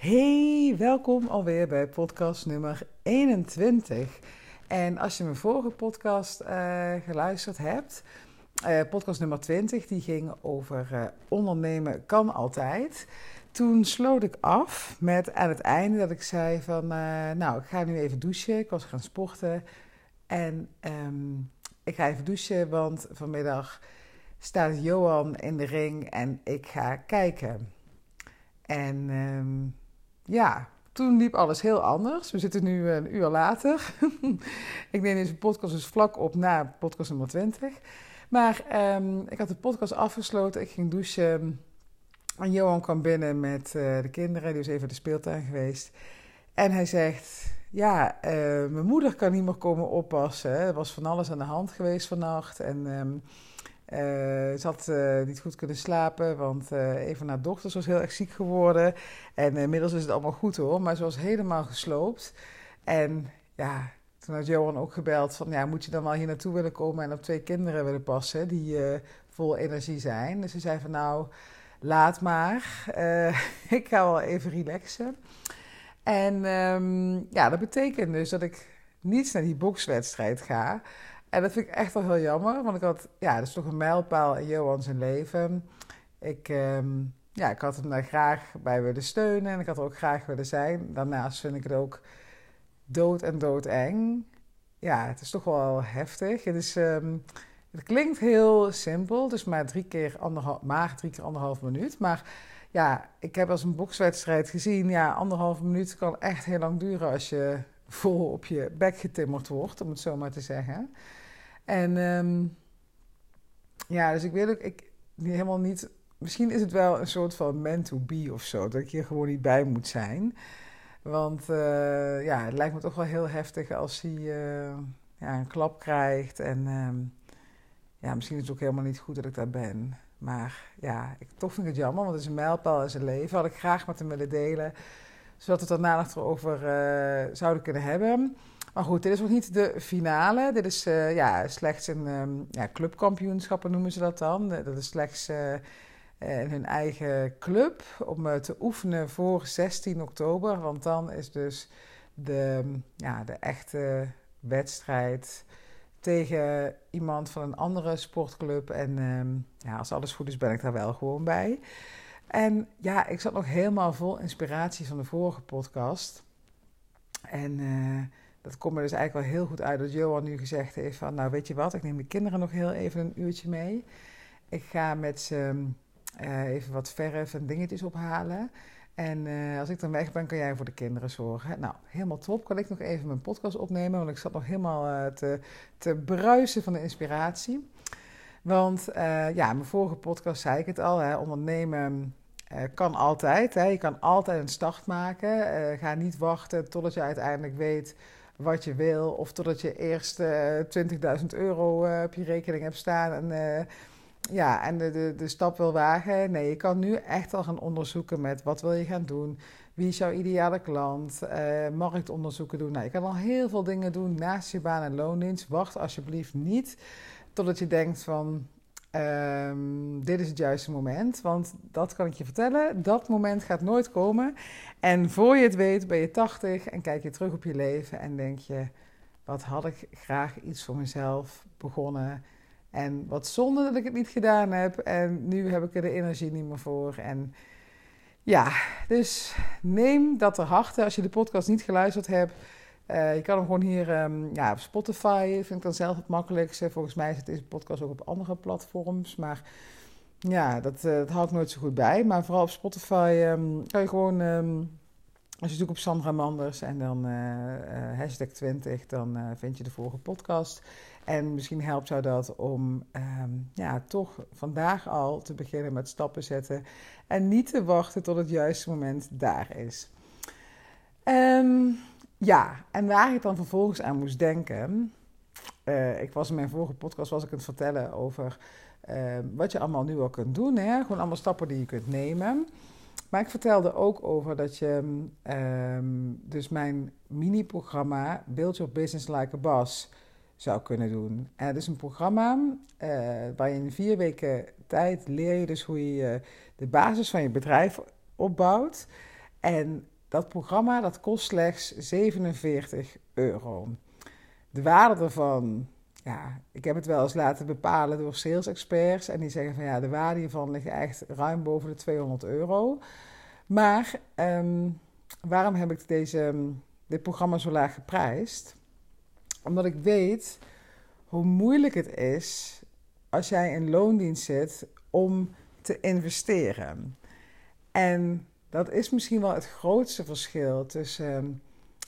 Hey, welkom alweer bij podcast nummer 21. En als je mijn vorige podcast uh, geluisterd hebt, uh, podcast nummer 20, die ging over uh, ondernemen kan altijd. Toen sloot ik af met aan het einde dat ik zei van, nou, ik ga nu even douchen. Ik was gaan sporten en um, ik ga even douchen, want vanmiddag staat Johan in de ring en ik ga kijken. En um, ja, toen liep alles heel anders. We zitten nu een uur later. ik neem deze podcast dus vlak op na podcast nummer 20. Maar um, ik had de podcast afgesloten. Ik ging douchen. En Johan kwam binnen met uh, de kinderen. Die was even de speeltuin geweest. En hij zegt: Ja, uh, mijn moeder kan niet meer komen oppassen. Er was van alles aan de hand geweest vannacht. En um, uh, ze had uh, niet goed kunnen slapen, want uh, een van haar dochters was heel erg ziek geworden. En inmiddels is het allemaal goed hoor, maar ze was helemaal gesloopt. En ja, toen had Johan ook gebeld van, ja, moet je dan wel hier naartoe willen komen en op twee kinderen willen passen die vol energie zijn. Dus ze zei van, nou, laat maar. ik ga wel even relaxen. En um, ja, dat betekent dus dat ik niet naar die bokswedstrijd ga. En dat vind ik echt wel heel jammer, want ik had, ja, dat is toch een mijlpaal in Johan zijn leven. Ik, um, ja, ik had hem daar graag bij willen steunen en ik had er ook graag willen zijn. Daarnaast vind ik het ook dood en doodeng. Ja, het is toch wel heftig. Het, is, het klinkt heel simpel, dus maar drie keer anderhalf, maar drie keer anderhalf minuut. Maar ja, ik heb als een bokswedstrijd gezien, ja, anderhalf minuut kan echt heel lang duren als je vol op je bek getimmerd wordt, om het zo maar te zeggen. En um, ja, dus ik weet ook, ik helemaal niet. Misschien is het wel een soort van meant to be of zo, dat ik hier gewoon niet bij moet zijn. Want uh, ja, het lijkt me toch wel heel heftig als hij uh, ja, een klap krijgt. En um, ja, misschien is het ook helemaal niet goed dat ik daar ben. Maar ja, ik, toch vind ik het jammer, want het is een mijlpaal in zijn leven. Had ik graag met hem willen delen, zodat we het nog erover uh, zouden kunnen hebben. Maar goed, dit is nog niet de finale. Dit is uh, ja, slechts een um, ja, clubkampioenschappen noemen ze dat dan. Dat is slechts uh, in hun eigen club om te oefenen voor 16 oktober. Want dan is dus de, ja, de echte wedstrijd tegen iemand van een andere sportclub. En um, ja, als alles goed is, ben ik daar wel gewoon bij. En ja, ik zat nog helemaal vol inspiratie van de vorige podcast. En dat komt er dus eigenlijk wel heel goed uit dat Johan nu gezegd heeft van... nou, weet je wat, ik neem de kinderen nog heel even een uurtje mee. Ik ga met ze uh, even wat verf en dingetjes ophalen. En uh, als ik dan weg ben, kan jij voor de kinderen zorgen. Nou, helemaal top. Kan ik nog even mijn podcast opnemen? Want ik zat nog helemaal uh, te, te bruisen van de inspiratie. Want ja, mijn vorige podcast zei ik het al. Hè, ondernemen kan altijd. Hè. Je kan altijd een start maken. ga niet wachten totdat je uiteindelijk weet wat je wil. Of totdat je eerst uh, eh, 20.000 euro uh, op je rekening hebt staan. En, uh, ja, en de, de, de stap wil wagen. Nee, je kan nu echt al gaan onderzoeken met wat wil je gaan doen. Wie is jouw ideale klant? marktonderzoeken doen. Nou, je kan al heel veel dingen doen naast je baan en loondienst. Wacht alsjeblieft niet totdat je denkt van... Um, dit is het juiste moment. Want dat kan ik je vertellen, dat moment gaat nooit komen. En voor je het weet ben je 80 en kijk je terug op je leven en denk je: wat had ik graag iets voor mezelf begonnen. En wat zonde dat ik het niet gedaan heb. En nu heb ik er de energie niet meer voor. En ja, dus neem dat ter harte. Als je de podcast niet geluisterd hebt, uh, je kan hem gewoon hier um, ja, op Spotify, vind ik dan zelf het makkelijkste. Volgens mij zit deze podcast ook op andere platforms. Maar ja, dat, uh, dat hou ik nooit zo goed bij. Maar vooral op Spotify um, kan je gewoon, um, als je zoekt op Sandra Manders en dan uh, hashtag 20, dan vind je de vorige podcast. En misschien helpt jou dat om ja, toch vandaag al te beginnen met stappen zetten. En niet te wachten tot het juiste moment daar is. Um, ja, en waar ik dan vervolgens aan moest denken. Uh, ik was in mijn vorige podcast was ik aan het vertellen over uh, wat je allemaal nu al kunt doen. Hè? Gewoon allemaal stappen die je kunt nemen. Maar ik vertelde ook over dat je um, dus mijn mini-programma Build Your Business Like a Boss zou kunnen doen. En het is een programma uh, waar je in vier weken tijd leer je dus hoe je de basis van je bedrijf opbouwt. En dat programma dat kost slechts 47 euro. De waarde ervan, ja, ik heb het wel eens laten bepalen door sales experts. En die zeggen van ja, de waarde hiervan ligt echt ruim boven de 200 euro. Maar ehm, waarom heb ik deze, dit programma zo laag geprijsd? Omdat ik weet hoe moeilijk het is als jij in loondienst zit om te investeren. En dat is misschien wel het grootste verschil tussen ehm,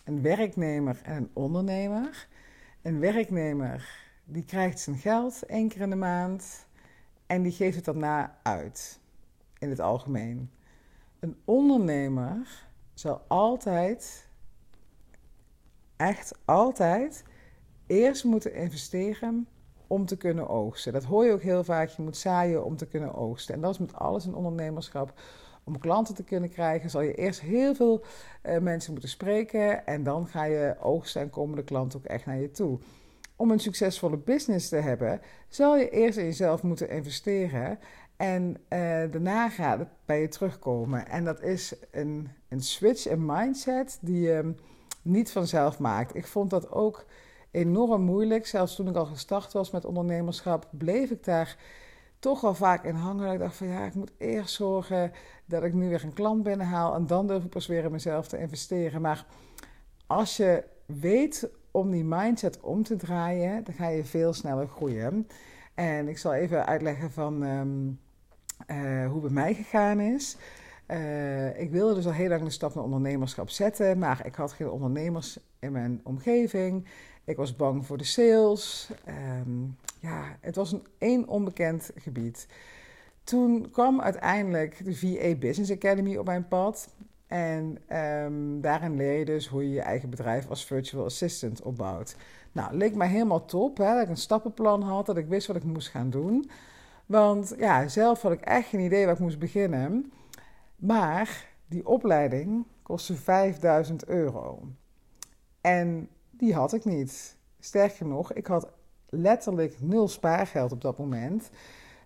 een werknemer en een ondernemer. Een werknemer die krijgt zijn geld één keer in de maand en die geeft het daarna uit, in het algemeen. Een ondernemer zal altijd, echt altijd, eerst moeten investeren om te kunnen oogsten. Dat hoor je ook heel vaak. Je moet zaaien om te kunnen oogsten. En dat is met alles in ondernemerschap. Om klanten te kunnen krijgen, zal je eerst heel veel uh, mensen moeten spreken. En dan ga je oogsten en komen de klanten ook echt naar je toe. Om een succesvolle business te hebben, zal je eerst in jezelf moeten investeren. En uh, daarna gaat het bij je terugkomen. En dat is een, een switch, een mindset die je niet vanzelf maakt. Ik vond dat ook enorm moeilijk. Zelfs toen ik al gestart was met ondernemerschap, bleef ik daar toch wel vaak in hangen. Ik dacht van ja, ik moet eerst zorgen dat ik nu weer een klant binnenhaal. En dan durf ik pas weer in mezelf te investeren. Maar als je weet om die mindset om te draaien, dan ga je veel sneller groeien. En ik zal even uitleggen van um, uh, hoe bij mij gegaan is. Uh, ik wilde dus al heel lang de stap naar ondernemerschap zetten, maar ik had geen ondernemers in mijn omgeving. Ik was bang voor de sales. Um, ja, het was een één onbekend gebied. Toen kwam uiteindelijk de VA Business Academy op mijn pad. En um, daarin leer je dus hoe je je eigen bedrijf als virtual assistant opbouwt. Nou, leek mij helemaal top hè, dat ik een stappenplan had, dat ik wist wat ik moest gaan doen. Want ja, zelf had ik echt geen idee waar ik moest beginnen. Maar die opleiding kostte 5000 euro. En die had ik niet. Sterker nog, ik had letterlijk nul spaargeld op dat moment.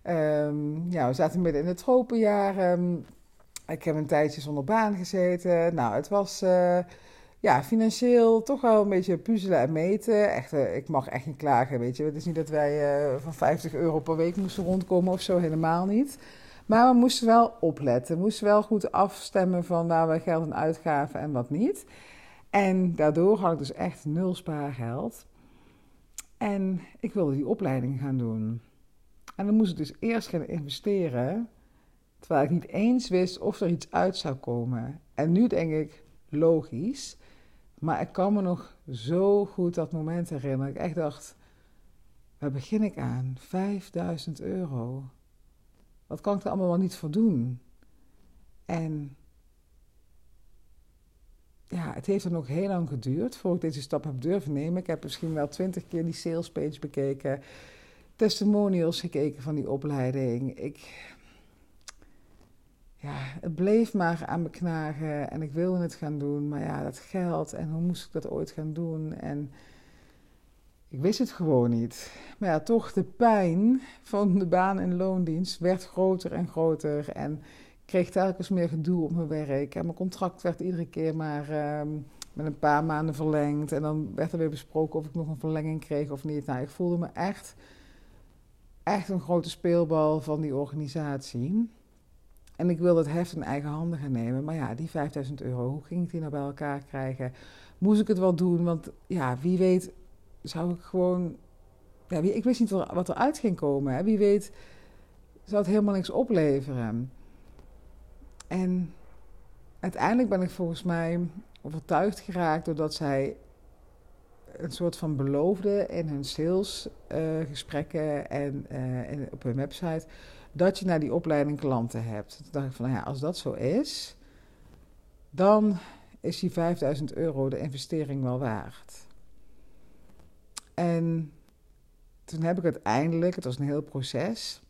Um, ja, we zaten midden in de tropenjaren. Ik heb een tijdje zonder baan gezeten. Nou, het was uh, ja, financieel toch wel een beetje puzzelen en meten. Echt, uh, ik mag echt niet klagen, weet je. Het is niet dat wij uh, van 50 euro per week moesten rondkomen of zo, helemaal niet. Maar we moesten wel opletten. We moesten wel goed afstemmen van waar we geld aan uitgaven en wat niet. En daardoor had ik dus echt nul spaargeld. En ik wilde die opleiding gaan doen. En dan moest ik dus eerst gaan investeren, terwijl ik niet eens wist of er iets uit zou komen. En nu denk ik, logisch. Maar ik kan me nog zo goed dat moment herinneren. Ik echt dacht, waar begin ik aan? 5000 euro. Wat kan ik er allemaal niet voor doen? En ja, het heeft dan ook heel lang geduurd voordat ik deze stap heb durven nemen. Ik heb misschien wel twintig keer die salespage bekeken, testimonials gekeken van die opleiding. Ik, ja, het bleef maar aan me knagen en ik wilde het gaan doen. Maar ja, dat geld en hoe moest ik dat ooit gaan doen? En ik wist het gewoon niet. Maar ja, toch de pijn van de baan en loondienst werd groter en groter. En kreeg telkens meer gedoe op mijn werk. En mijn contract werd iedere keer maar uh, met een paar maanden verlengd. En dan werd er weer besproken of ik nog een verlenging kreeg of niet. Nou, ik voelde me echt, echt een grote speelbal van die organisatie. En ik wilde het heft in eigen handen gaan nemen. Maar ja, die 5000 euro, hoe ging ik die nou bij elkaar krijgen? Moest ik het wel doen? Want ja, wie weet zou ik gewoon... Ja, ik wist niet wat eruit ging komen. Hè? Wie weet zou het helemaal niks opleveren. En uiteindelijk ben ik volgens mij overtuigd geraakt doordat zij een soort van beloofde in hun salesgesprekken uh, en, uh, en, op hun website dat je naar die opleiding klanten hebt. Toen dacht ik van, nou ja, als dat zo is, dan is die 5000 euro de investering wel waard. En toen heb ik uiteindelijk, het was een heel proces,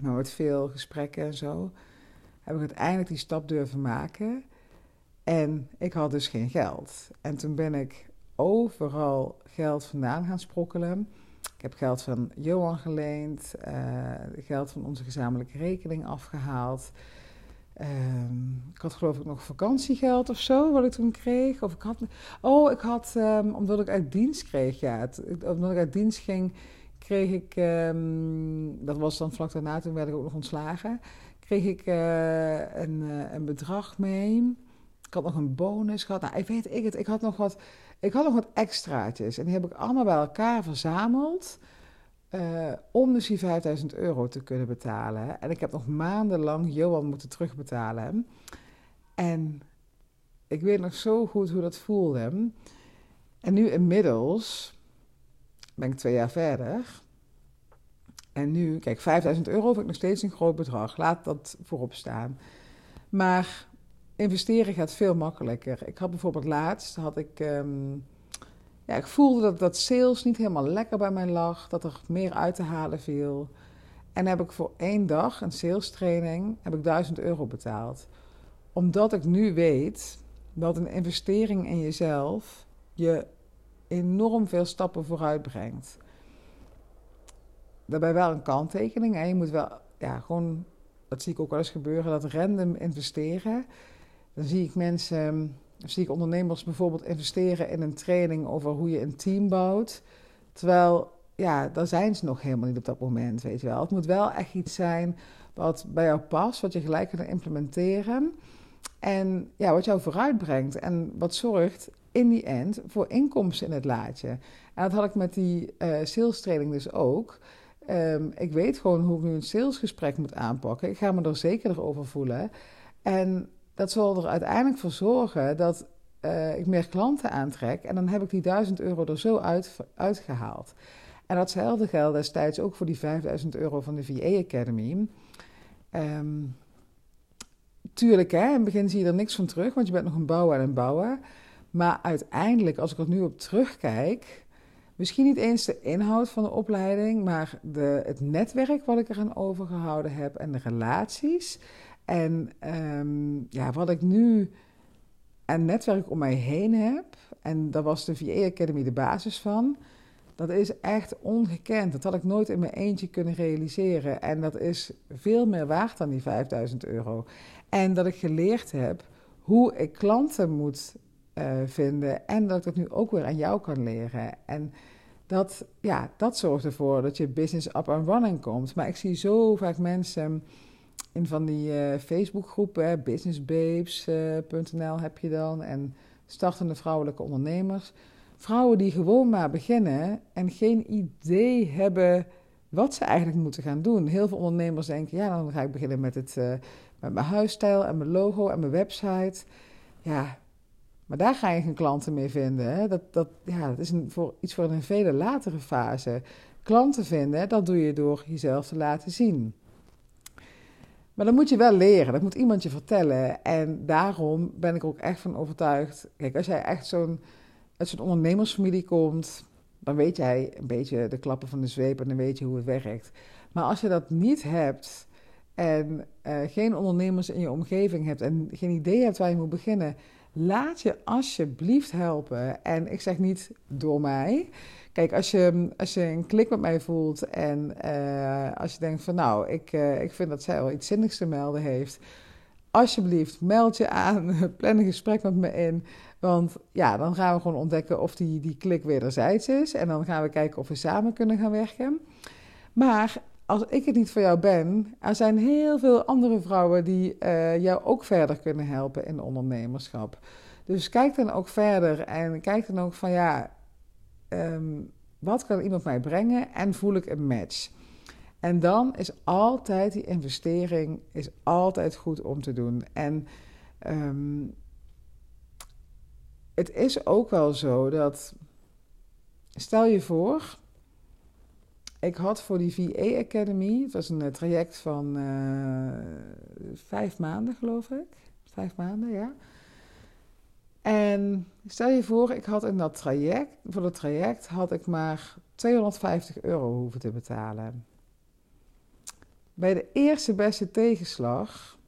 maar met veel gesprekken en zo, heb ik uiteindelijk die stap durven maken. En ik had dus geen geld. En toen ben ik overal geld vandaan gaan sprokkelen. Ik heb geld van Johan geleend, uh, geld van onze gezamenlijke rekening afgehaald. Ehm, ik had geloof ik nog vakantiegeld of zo, wat ik toen kreeg. Of ik had, oh, ik had, ehm, omdat ik uit dienst kreeg, ja. Het, omdat ik uit dienst ging, kreeg ik, ehm, dat was dan vlak daarna, toen werd ik ook nog ontslagen. Kreeg ik uh, een, uh, een bedrag mee. Ik had nog een bonus gehad. Nou, ik weet ik het, ik had nog wat, ik had nog wat extraatjes. En die heb ik allemaal bij elkaar verzameld. Uh, om dus die 5000 euro te kunnen betalen. En ik heb nog maandenlang Johan moeten terugbetalen. En ik weet nog zo goed hoe dat voelde. En nu inmiddels ben ik twee jaar verder. En nu, kijk, 5000 euro vind ik nog steeds een groot bedrag. Laat dat voorop staan. Maar investeren gaat veel makkelijker. Ik had bijvoorbeeld laatst, had ik... Um, ja, ik voelde dat, dat sales niet helemaal lekker bij mij lag, dat er meer uit te halen viel. En heb ik voor één dag een sales training heb ik 1000 euro betaald. Omdat ik nu weet dat een investering in jezelf je enorm veel stappen vooruit brengt. Daarbij wel een kanttekening. En je moet wel, ja, gewoon, dat zie ik ook wel eens gebeuren, dat random investeren. Dan zie ik mensen zie ik ondernemers bijvoorbeeld investeren in een training over hoe je een team bouwt. Terwijl, ja, daar zijn ze nog helemaal niet op dat moment, weet je wel. Het moet wel echt iets zijn wat bij jou past, wat je gelijk kan implementeren. En ja, wat jou vooruitbrengt en wat zorgt in die end voor inkomsten in het laadje. En dat had ik met die uh, sales training dus ook. Um, ik weet gewoon hoe ik nu een salesgesprek moet aanpakken. Ik ga me er zeker over voelen. En dat zal er uiteindelijk voor zorgen dat uh, ik meer klanten aantrek. En dan heb ik die 1000 euro er zo uit, uitgehaald. En datzelfde geldt destijds ook voor die 5000 euro van de VA Academy. Um, tuurlijk, hè, in het begin zie je er niks van terug, want je bent nog een bouwer en een bouwer. Maar uiteindelijk, als ik er nu op terugkijk, misschien niet eens de inhoud van de opleiding, maar de, het netwerk wat ik eraan overgehouden heb en de relaties en um, ja, wat ik nu een netwerk om mij heen heb, en daar was de VA Academy de basis van, dat is echt ongekend. Dat had ik nooit in mijn eentje kunnen realiseren. En dat is veel meer waard dan die 5000 euro. En dat ik geleerd heb hoe ik klanten moet vinden en dat ik dat nu ook weer aan jou kan leren. En dat, ja, dat zorgt ervoor dat je business up and running komt. Maar ik zie zo vaak mensen in van die uh, Facebookgroepen, businessbabes.nl uh, heb je dan, en startende vrouwelijke ondernemers. Vrouwen die gewoon maar beginnen en geen idee hebben wat ze eigenlijk moeten gaan doen. Heel veel ondernemers denken, ja, dan ga ik beginnen met, het, met mijn huisstijl en mijn logo en mijn website. Ja, maar daar ga je geen klanten mee vinden. Hè? Dat, dat, ja, dat is voor, iets voor een vele latere fase. Klanten vinden, dat doe je door jezelf te laten zien. Maar dan moet je wel leren, dat moet iemand je vertellen. En daarom ben ik ook echt van overtuigd. Kijk, als jij echt zo'n, uit zo'n ondernemersfamilie komt, dan weet jij een beetje de klappen van de zweep en dan weet je hoe het werkt. Maar als je dat niet hebt en uh, geen ondernemers in je omgeving hebt en geen idee hebt waar je moet beginnen, laat je alsjeblieft helpen. En ik zeg niet door mij. Kijk, als je, als je een klik met mij voelt en uh, als je denkt van nou, ik, uh, ik vind dat zij wel iets zinnigs te melden heeft. Alsjeblieft, meld je aan, plan een gesprek met me in. Want ja, dan gaan we gewoon ontdekken of die, die klik wederzijds is. En dan gaan we kijken of we samen kunnen gaan werken. Maar als ik het niet voor jou ben, er zijn heel veel andere vrouwen die uh, jou ook verder kunnen helpen in ondernemerschap. Dus kijk dan ook verder en kijk dan ook van ja, um, wat kan iemand mij brengen en voel ik een match? En dan is altijd die investering is altijd goed om te doen. En um, het is ook wel zo dat, stel je voor, ik had voor die VA Academy, het was een eh, traject van uh, vijf maanden geloof ik, vijf maanden ja. En stel je voor, ik had in dat traject, voor dat traject had ik maar 250 euro hoeven te betalen. Bij de eerste beste tegenslag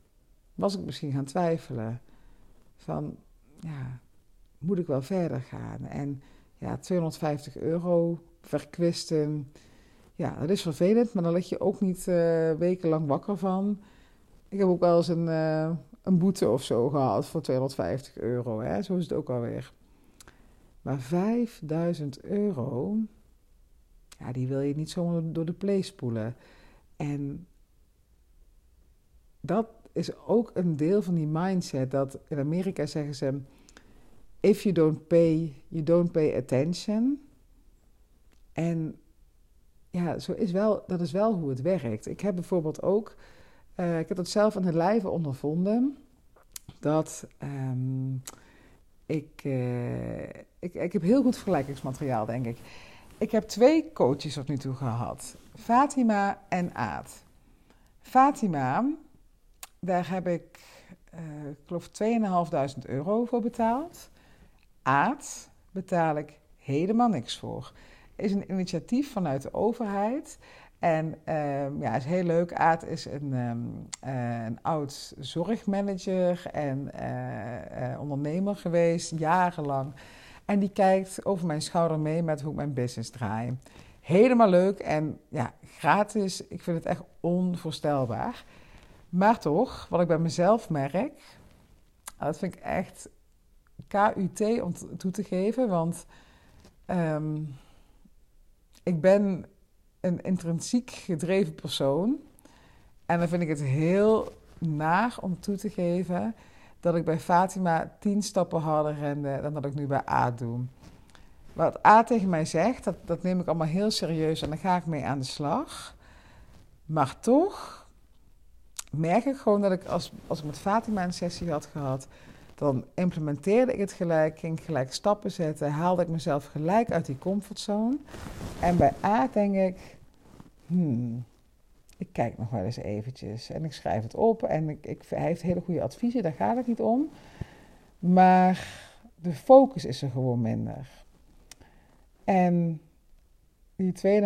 was ik misschien gaan twijfelen. Van, ja, moet ik wel verder gaan? En ja, 250 euro verkwisten. Ja, dat is vervelend, maar dan lig je ook niet uh, wekenlang wakker van. ik heb ook wel eens een, uh, een boete of zo gehad voor 250 euro. Hè? Zo is het ook alweer. Maar 5000 euro, ja, die wil je niet zomaar door de play spoelen. En dat is ook een deel van die mindset dat in Amerika zeggen ze: if you don't pay, you don't pay attention. En ja, zo is wel, dat is wel hoe het werkt. Ik heb bijvoorbeeld ook, uh, ik heb dat zelf aan het lijve ondervonden, dat um, ik, uh, ik, ik heb heel goed vergelijkingsmateriaal, denk ik. Ik heb twee coaches tot nu toe gehad, Fatima en Aad. Fatima, daar heb ik, uh, ik geloof, 2.500 euro voor betaald. Aad betaal ik helemaal niks voor. Is een initiatief vanuit de overheid. En uh, ja, is heel leuk. Aad is een, um, uh, een oud zorgmanager en uh, ondernemer geweest, jarenlang. En die kijkt over mijn schouder mee met hoe ik mijn business draai. Helemaal leuk en ja, gratis. Ik vind het echt onvoorstelbaar. Maar toch, wat ik bij mezelf merk, dat vind ik echt KUT om toe te geven. Want um, ik ben een intrinsiek gedreven persoon. En dan vind ik het heel naar om toe te geven dat ik bij Fatima tien stappen harder rende dan dat ik nu bij A doe. Wat A tegen mij zegt, dat, dat neem ik allemaal heel serieus en daar ga ik mee aan de slag. Maar toch merk ik gewoon dat ik als, als ik met Fatima een sessie had gehad, dan implementeerde ik het gelijk, ging gelijk stappen zetten, haalde ik mezelf gelijk uit die comfortzone. En bij A denk ik, hmm, ik kijk nog wel eens eventjes en ik schrijf het op en ik, ik, hij heeft hele goede adviezen, daar gaat het niet om. Maar de focus is er gewoon minder. En die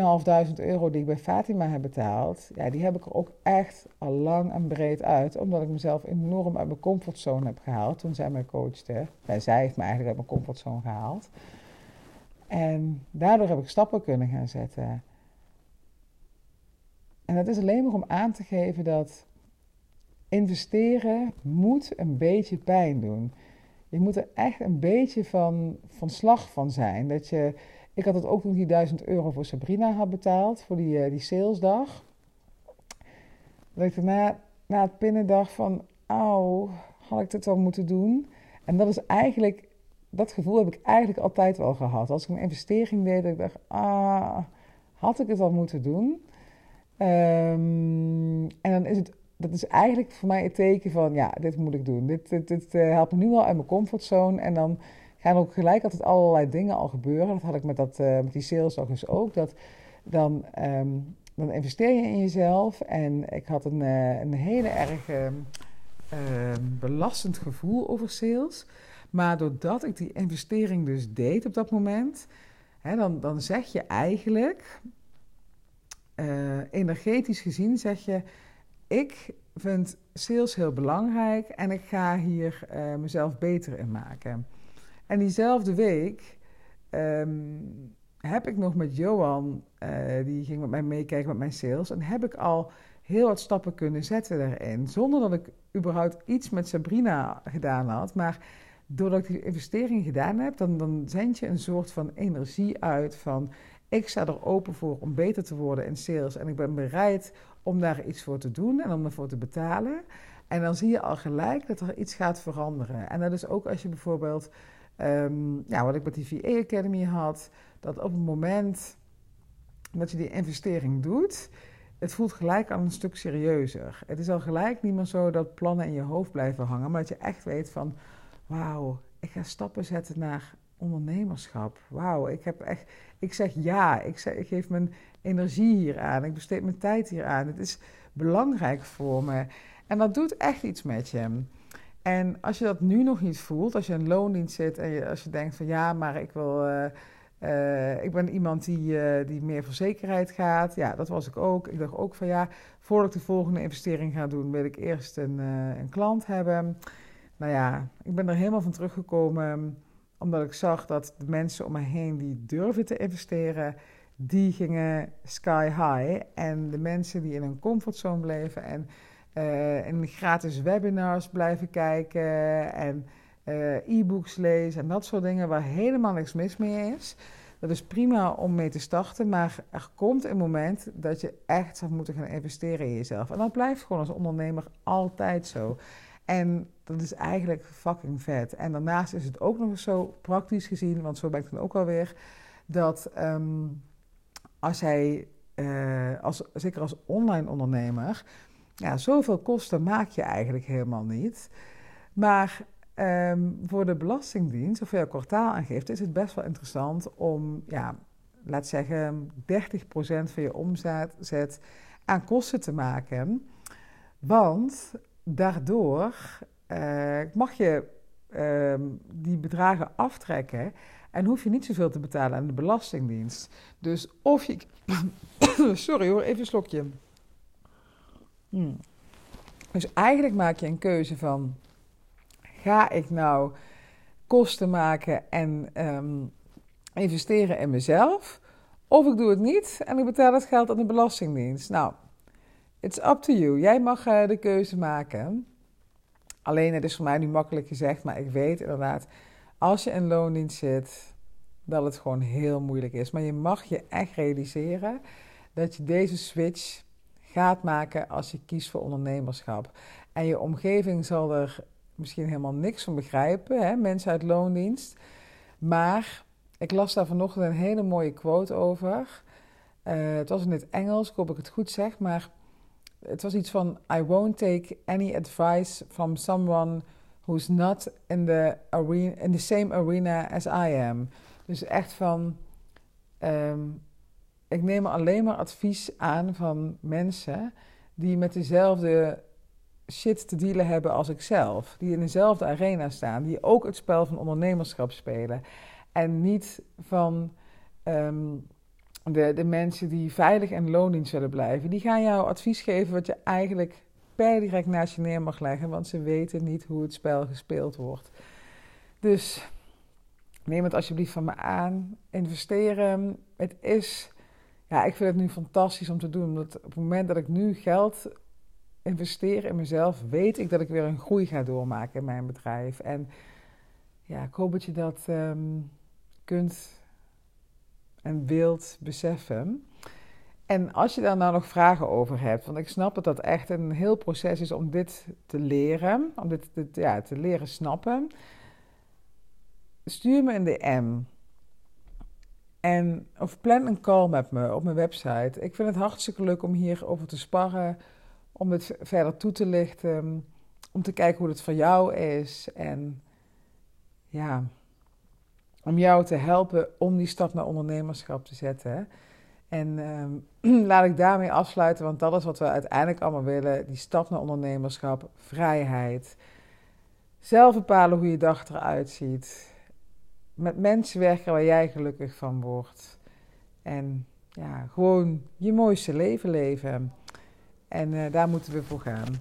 2.500 euro die ik bij Fatima heb betaald, ja, die heb ik er ook echt al lang en breed uit. Omdat ik mezelf enorm uit mijn comfortzone heb gehaald toen zij mij coachte. Ja, zij heeft me eigenlijk uit mijn comfortzone gehaald. En daardoor heb ik stappen kunnen gaan zetten. En dat is alleen maar om aan te geven dat investeren moet een beetje pijn doen. Je moet er echt een beetje van, van slag van zijn. Dat je ik had het ook toen die 1000 euro voor Sabrina had betaald, voor die, uh, die salesdag. Dat ik daarna, na het pinnen van, auw, had ik dit wel moeten doen? En dat is eigenlijk, dat gevoel heb ik eigenlijk altijd wel gehad. Als ik een investering deed, dat ik dacht, ah, had ik het al moeten doen? Um, en dan is het, dat is eigenlijk voor mij het teken van, ja, dit moet ik doen. Dit, dit, dit uh, helpt me nu al uit mijn comfortzone en dan gaan ook gelijk altijd allerlei dingen al gebeuren. Dat had ik met, dat, uh, met die sales dus ook. Dat dan, um, dan investeer je in jezelf. En ik had een, uh, een hele erg uh, belastend gevoel over sales. Maar doordat ik die investering dus deed op dat moment, hè, dan, dan zeg je eigenlijk, uh, energetisch gezien, zeg je: Ik vind sales heel belangrijk en ik ga hier mezelf beter in maken. En diezelfde week um, heb ik nog met Johan, uh, die ging met mij meekijken met mijn sales, en heb ik al heel wat stappen kunnen zetten daarin. Zonder dat ik überhaupt iets met Sabrina gedaan had. Maar doordat ik die investering gedaan heb, dan, dan zend je een soort van energie uit van ik sta er open voor om beter te worden in sales en ik ben bereid om daar iets voor te doen en om ervoor te betalen. En dan zie je al gelijk dat er iets gaat veranderen. En dat is ook als je bijvoorbeeld Um, ja, wat ik met die VA Academy had, dat op het moment dat je die investering doet, het voelt gelijk al een stuk serieuzer. Het is al gelijk niet meer zo dat plannen in je hoofd blijven hangen, maar dat je echt weet van, wauw, ik ga stappen zetten naar ondernemerschap. Wauw, ik heb echt, ik zeg ja, ik, ik geef mijn energie hier aan, ik besteed mijn tijd hier aan. Het is belangrijk voor me. En dat doet echt iets met je. En als je dat nu nog niet voelt, als je een loondienst zit en je, als je denkt van ja, maar ik wil. Uh, uh, ik ben iemand die, uh, die meer voor zekerheid gaat. Ja, dat was ik ook. Ik dacht ook van ja, voordat ik de volgende investering ga doen, wil ik eerst een, een klant hebben. Nou ja, ik ben er helemaal van teruggekomen omdat ik zag dat de mensen om me heen die durven te investeren, die gingen sky high. En de mensen die in een comfortzone bleven en uh, in gratis webinars blijven kijken en e-books lezen en dat soort dingen waar helemaal niks mis mee is. Dat is prima om mee te starten, maar er komt een moment dat je echt zou moeten gaan investeren in jezelf. En dat blijft gewoon als ondernemer altijd zo. En dat is eigenlijk fucking vet. En daarnaast is het ook nog eens zo praktisch gezien, want zo ben ik dan ook alweer, dat ehm, als jij, uh, als, zeker als online ondernemer, ja, zoveel kosten maak je eigenlijk helemaal niet. Maar Ehm, voor de Belastingdienst of voor jouw kwartaalaangifte is het best wel interessant om, ja, laat zeggen, 30% van je omzet aan kosten te maken. Want daardoor uh, mag je uh, die bedragen aftrekken en hoef je niet zoveel te betalen aan de Belastingdienst. Dus of je. Sorry hoor, even een slokje. Hmm. Dus eigenlijk maak je een keuze van Ga ik nou kosten maken en ehm, investeren in mezelf? Of ik doe het niet en ik betaal het geld aan de Belastingdienst. Nou, it's up to you. Jij mag uh, de keuze maken. Alleen, het is voor mij nu makkelijk gezegd, maar ik weet inderdaad, als je in loondienst zit, dat het gewoon heel moeilijk is. Maar je mag je echt realiseren dat je deze switch gaat maken als je kiest voor ondernemerschap. En je omgeving zal er misschien helemaal niks van begrijpen, hè, mensen uit loondienst. Maar ik las daar vanochtend een hele mooie quote over. Uh, het was in het Engels, ik hoop ik het goed zeg, maar het was iets van: I won't take any advice from someone who's not in the, arena, in the same arena as I am. Dus echt van: um, ik neem alleen maar advies aan van mensen die met dezelfde shit te dealen hebben als ikzelf. Die in dezelfde arena staan. Die ook het spel van ondernemerschap spelen. En niet van ehm, de, de mensen die veilig en loondienst willen blijven. Die gaan jou advies geven wat je eigenlijk per direct naast je neer mag leggen. Want ze weten niet hoe het spel gespeeld wordt. Dus neem het alsjeblieft van me aan. Investeren. Het is... Ja, ik vind het nu fantastisch om te doen. Omdat op het moment dat ik nu geld investeer in mezelf, weet ik dat ik weer een groei ga doormaken in mijn bedrijf. En ja, ik hoop dat je dat ehm, kunt en wilt beseffen. En als je daar nou nog vragen over hebt, want ik snap dat dat echt een heel proces is om dit te leren, om dit, ja, te leren snappen, stuur me een DM. En, of plan een call met me op mijn website. Ik vind het hartstikke leuk om hierover te sparren om het verder toe te lichten, om te kijken hoe het voor jou is en ja, om jou te helpen om die stap naar ondernemerschap te zetten. En ehm, laat ik daarmee afsluiten, want dat is wat we uiteindelijk allemaal willen: die stap naar ondernemerschap, vrijheid, zelf bepalen hoe je dag eruit ziet, met mensen werken waar jij gelukkig van wordt en ja, gewoon je mooiste leven leven. En uh, daar moeten we voor gaan.